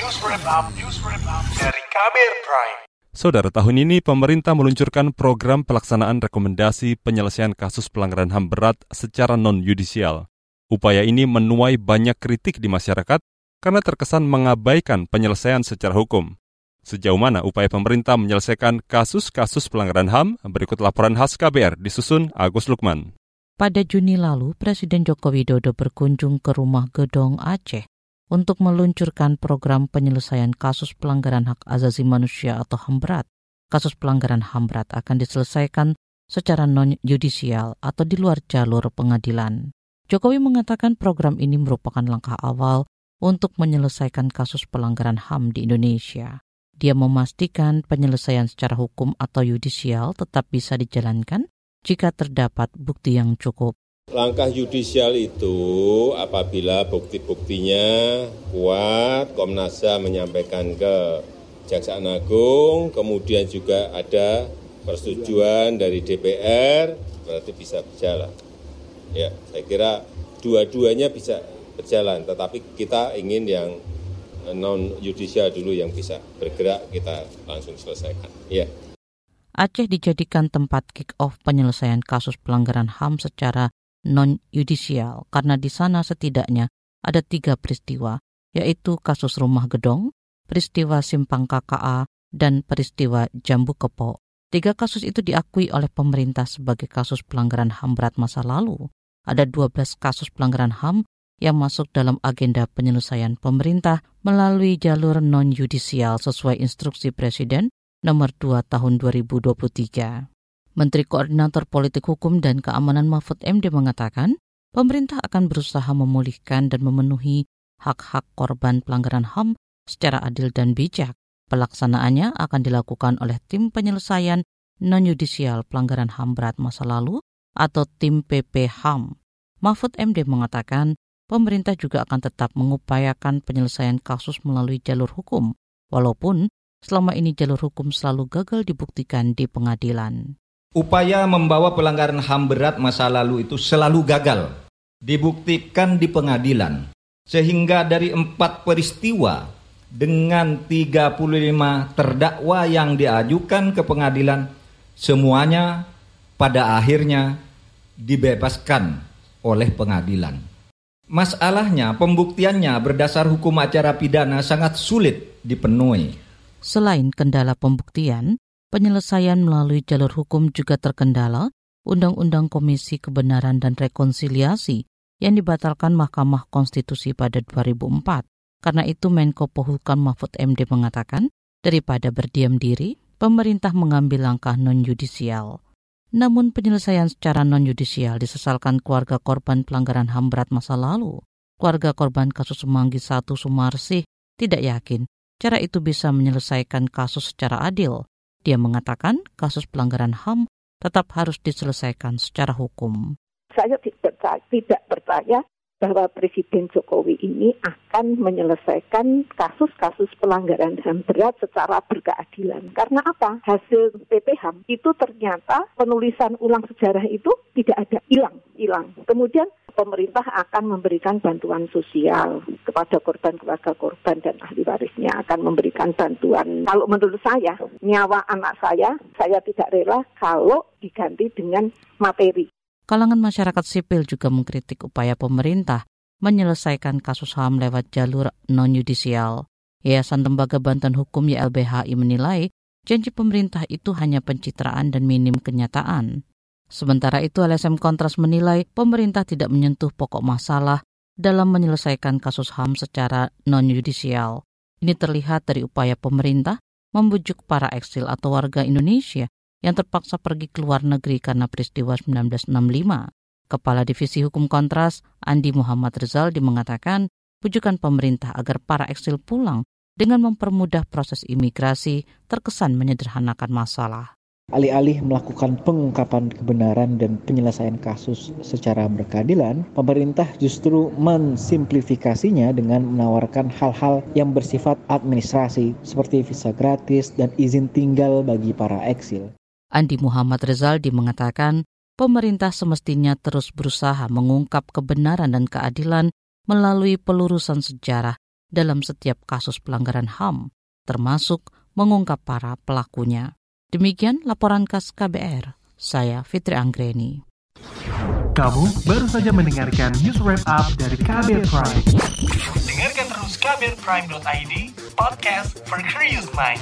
News Wrap Up, News Wrap Up dari Kabir Prime. Saudara, tahun ini pemerintah meluncurkan program pelaksanaan rekomendasi penyelesaian kasus pelanggaran HAM berat secara non-yudisial. Upaya ini menuai banyak kritik di masyarakat karena terkesan mengabaikan penyelesaian secara hukum. Sejauh mana upaya pemerintah menyelesaikan kasus-kasus pelanggaran HAM? Berikut laporan khas KBR disusun Agus Lukman. Pada Juni lalu, Presiden Joko Widodo berkunjung ke rumah Gedong Aceh untuk meluncurkan program penyelesaian kasus pelanggaran hak asasi manusia atau HAM berat. Kasus pelanggaran HAM berat akan diselesaikan secara non-yudisial atau di luar jalur pengadilan. Jokowi mengatakan program ini merupakan langkah awal untuk menyelesaikan kasus pelanggaran HAM di Indonesia. Dia memastikan penyelesaian secara hukum atau yudisial tetap bisa dijalankan jika terdapat bukti yang cukup. Langkah yudisial itu apabila bukti-buktinya kuat, Komnas HAM menyampaikan ke Jaksaan Agung, kemudian juga ada persetujuan dari DPR, berarti bisa berjalan. Ya, saya kira dua-duanya bisa berjalan, tetapi kita ingin yang non yudisial dulu yang bisa bergerak kita langsung selesaikan. Ya. Aceh dijadikan tempat kick-off penyelesaian kasus pelanggaran HAM secara non-yudisial karena di sana setidaknya ada tiga peristiwa, yaitu kasus rumah gedong, peristiwa simpang KKA, dan peristiwa jambu kepok. Tiga kasus itu diakui oleh pemerintah sebagai kasus pelanggaran HAM berat masa lalu. Ada 12 kasus pelanggaran HAM yang masuk dalam agenda penyelesaian pemerintah melalui jalur non-yudisial sesuai instruksi Presiden nomor 2 tahun 2023. Menteri Koordinator Politik Hukum dan Keamanan Mahfud MD mengatakan, pemerintah akan berusaha memulihkan dan memenuhi hak-hak korban pelanggaran HAM secara adil dan bijak. Pelaksanaannya akan dilakukan oleh tim penyelesaian non-yudisial pelanggaran HAM berat masa lalu atau tim PP HAM. Mahfud MD mengatakan, pemerintah juga akan tetap mengupayakan penyelesaian kasus melalui jalur hukum, walaupun selama ini jalur hukum selalu gagal dibuktikan di pengadilan. Upaya membawa pelanggaran HAM berat masa lalu itu selalu gagal, dibuktikan di pengadilan. Sehingga dari empat peristiwa dengan 35 terdakwa yang diajukan ke pengadilan, semuanya pada akhirnya dibebaskan oleh pengadilan. Masalahnya pembuktiannya berdasar hukum acara pidana sangat sulit dipenuhi. Selain kendala pembuktian, Penyelesaian melalui jalur hukum juga terkendala Undang-Undang Komisi Kebenaran dan Rekonsiliasi yang dibatalkan Mahkamah Konstitusi pada 2004. Karena itu Menko Polhukam Mahfud MD mengatakan, daripada berdiam diri, pemerintah mengambil langkah non-yudisial. Namun penyelesaian secara non-yudisial disesalkan keluarga korban pelanggaran HAM berat masa lalu. Keluarga korban kasus Semanggi 1 Sumarsih tidak yakin cara itu bisa menyelesaikan kasus secara adil dia mengatakan kasus pelanggaran HAM tetap harus diselesaikan secara hukum. Saya tidak percaya bahwa Presiden Jokowi ini akan menyelesaikan kasus-kasus pelanggaran HAM berat secara berkeadilan. Karena apa? Hasil PPHAM itu ternyata penulisan ulang sejarah itu tidak ada hilang, hilang. Kemudian pemerintah akan memberikan bantuan sosial kepada korban keluarga korban dan ahli warisnya akan memberikan bantuan. Kalau menurut saya, nyawa anak saya, saya tidak rela kalau diganti dengan materi. Kalangan masyarakat sipil juga mengkritik upaya pemerintah menyelesaikan kasus HAM lewat jalur non-yudisial. Yayasan Lembaga Bantuan Hukum YLBHI menilai janji pemerintah itu hanya pencitraan dan minim kenyataan. Sementara itu LSM Kontras menilai pemerintah tidak menyentuh pokok masalah dalam menyelesaikan kasus HAM secara non-yudisial. Ini terlihat dari upaya pemerintah membujuk para eksil atau warga Indonesia yang terpaksa pergi ke luar negeri karena peristiwa 1965. Kepala Divisi Hukum Kontras, Andi Muhammad Rizaldi mengatakan, bujukan pemerintah agar para eksil pulang dengan mempermudah proses imigrasi terkesan menyederhanakan masalah. Alih-alih melakukan pengungkapan kebenaran dan penyelesaian kasus secara berkeadilan, pemerintah justru mensimplifikasinya dengan menawarkan hal-hal yang bersifat administrasi seperti visa gratis dan izin tinggal bagi para eksil. Andi Muhammad Rezaldi mengatakan pemerintah semestinya terus berusaha mengungkap kebenaran dan keadilan melalui pelurusan sejarah dalam setiap kasus pelanggaran HAM, termasuk mengungkap para pelakunya. Demikian laporan khas KBR. Saya Fitri Anggreni. Kamu baru saja mendengarkan news wrap up dari KBR Prime. Dengarkan terus kbrprime.id, podcast for curious mind.